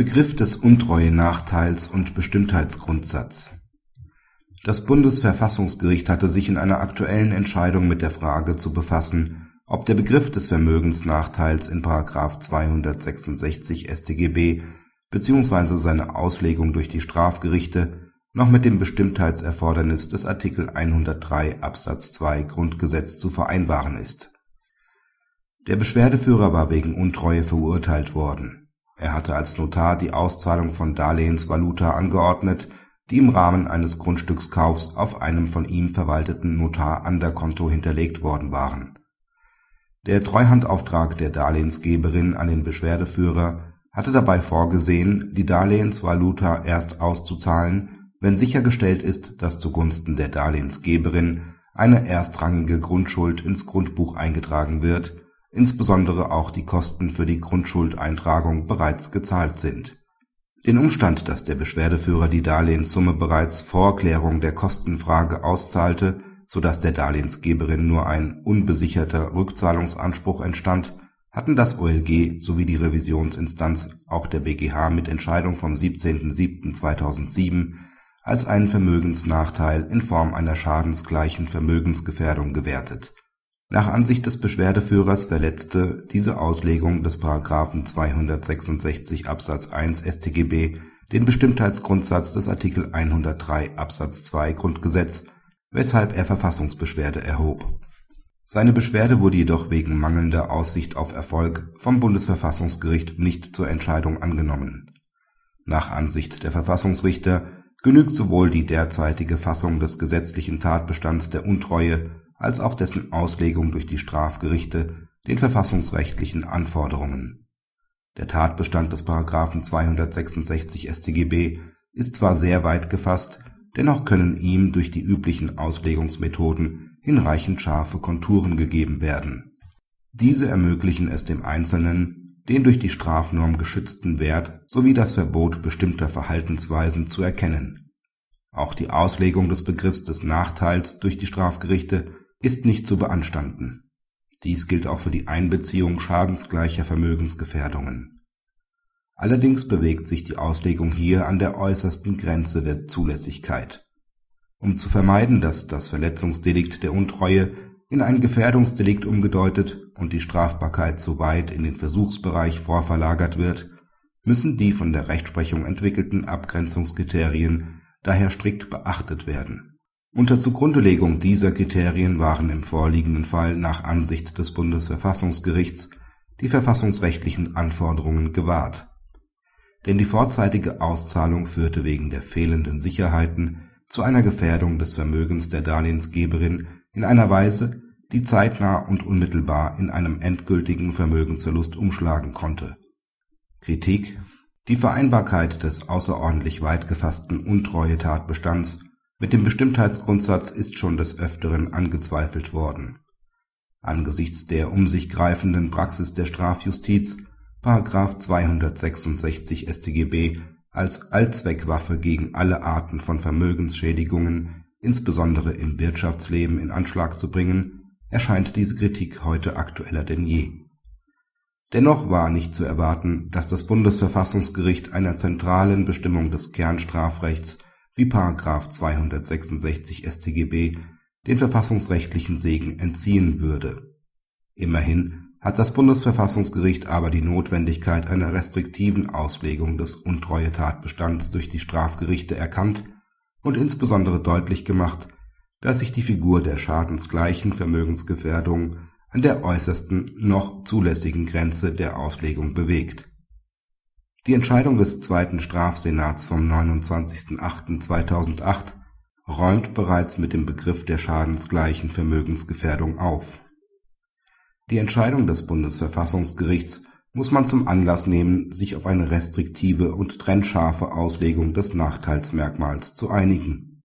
Begriff des Untreue-Nachteils und Bestimmtheitsgrundsatz Das Bundesverfassungsgericht hatte sich in einer aktuellen Entscheidung mit der Frage zu befassen, ob der Begriff des Vermögensnachteils in § 266 StGB bzw. seine Auslegung durch die Strafgerichte noch mit dem Bestimmtheitserfordernis des Artikel 103 Absatz 2 Grundgesetz zu vereinbaren ist. Der Beschwerdeführer war wegen Untreue verurteilt worden er hatte als Notar die Auszahlung von Darlehensvaluta angeordnet, die im Rahmen eines Grundstückskaufs auf einem von ihm verwalteten Notar-Anderkonto hinterlegt worden waren. Der Treuhandauftrag der Darlehensgeberin an den Beschwerdeführer hatte dabei vorgesehen, die Darlehensvaluta erst auszuzahlen, wenn sichergestellt ist, dass zugunsten der Darlehensgeberin eine erstrangige Grundschuld ins Grundbuch eingetragen wird insbesondere auch die Kosten für die Grundschuldeintragung bereits gezahlt sind. Den Umstand, dass der Beschwerdeführer die Darlehenssumme bereits vor Klärung der Kostenfrage auszahlte, so dass der Darlehensgeberin nur ein unbesicherter Rückzahlungsanspruch entstand, hatten das OLG sowie die Revisionsinstanz, auch der BGH mit Entscheidung vom 17.07.2007, als einen Vermögensnachteil in Form einer schadensgleichen Vermögensgefährdung gewertet nach Ansicht des Beschwerdeführers verletzte diese Auslegung des § 266 Absatz 1 StGB den Bestimmtheitsgrundsatz des Artikel 103 Absatz 2 Grundgesetz, weshalb er Verfassungsbeschwerde erhob. Seine Beschwerde wurde jedoch wegen mangelnder Aussicht auf Erfolg vom Bundesverfassungsgericht nicht zur Entscheidung angenommen. Nach Ansicht der Verfassungsrichter genügt sowohl die derzeitige Fassung des gesetzlichen Tatbestands der Untreue als auch dessen Auslegung durch die Strafgerichte den verfassungsrechtlichen Anforderungen. Der Tatbestand des § 266 StGB ist zwar sehr weit gefasst, dennoch können ihm durch die üblichen Auslegungsmethoden hinreichend scharfe Konturen gegeben werden. Diese ermöglichen es dem Einzelnen, den durch die Strafnorm geschützten Wert sowie das Verbot bestimmter Verhaltensweisen zu erkennen. Auch die Auslegung des Begriffs des Nachteils durch die Strafgerichte ist nicht zu beanstanden. Dies gilt auch für die Einbeziehung schadensgleicher Vermögensgefährdungen. Allerdings bewegt sich die Auslegung hier an der äußersten Grenze der Zulässigkeit. Um zu vermeiden, dass das Verletzungsdelikt der Untreue in ein Gefährdungsdelikt umgedeutet und die Strafbarkeit zu weit in den Versuchsbereich vorverlagert wird, müssen die von der Rechtsprechung entwickelten Abgrenzungskriterien daher strikt beachtet werden unter Zugrundelegung dieser Kriterien waren im vorliegenden Fall nach Ansicht des Bundesverfassungsgerichts die verfassungsrechtlichen Anforderungen gewahrt. Denn die vorzeitige Auszahlung führte wegen der fehlenden Sicherheiten zu einer Gefährdung des Vermögens der Darlehensgeberin in einer Weise, die zeitnah und unmittelbar in einem endgültigen Vermögensverlust umschlagen konnte. Kritik Die Vereinbarkeit des außerordentlich weit gefassten Untreuetatbestands mit dem Bestimmtheitsgrundsatz ist schon des Öfteren angezweifelt worden. Angesichts der um sich greifenden Praxis der Strafjustiz § 266 StGB als Allzweckwaffe gegen alle Arten von Vermögensschädigungen, insbesondere im Wirtschaftsleben, in Anschlag zu bringen, erscheint diese Kritik heute aktueller denn je. Dennoch war nicht zu erwarten, dass das Bundesverfassungsgericht einer zentralen Bestimmung des Kernstrafrechts wie § 266 StGB den verfassungsrechtlichen Segen entziehen würde. Immerhin hat das Bundesverfassungsgericht aber die Notwendigkeit einer restriktiven Auslegung des Untreuetatbestands durch die Strafgerichte erkannt und insbesondere deutlich gemacht, dass sich die Figur der schadensgleichen Vermögensgefährdung an der äußersten noch zulässigen Grenze der Auslegung bewegt die Entscheidung des Zweiten Strafsenats vom 29.08.2008 räumt bereits mit dem Begriff der schadensgleichen Vermögensgefährdung auf. Die Entscheidung des Bundesverfassungsgerichts muss man zum Anlass nehmen, sich auf eine restriktive und trennscharfe Auslegung des Nachteilsmerkmals zu einigen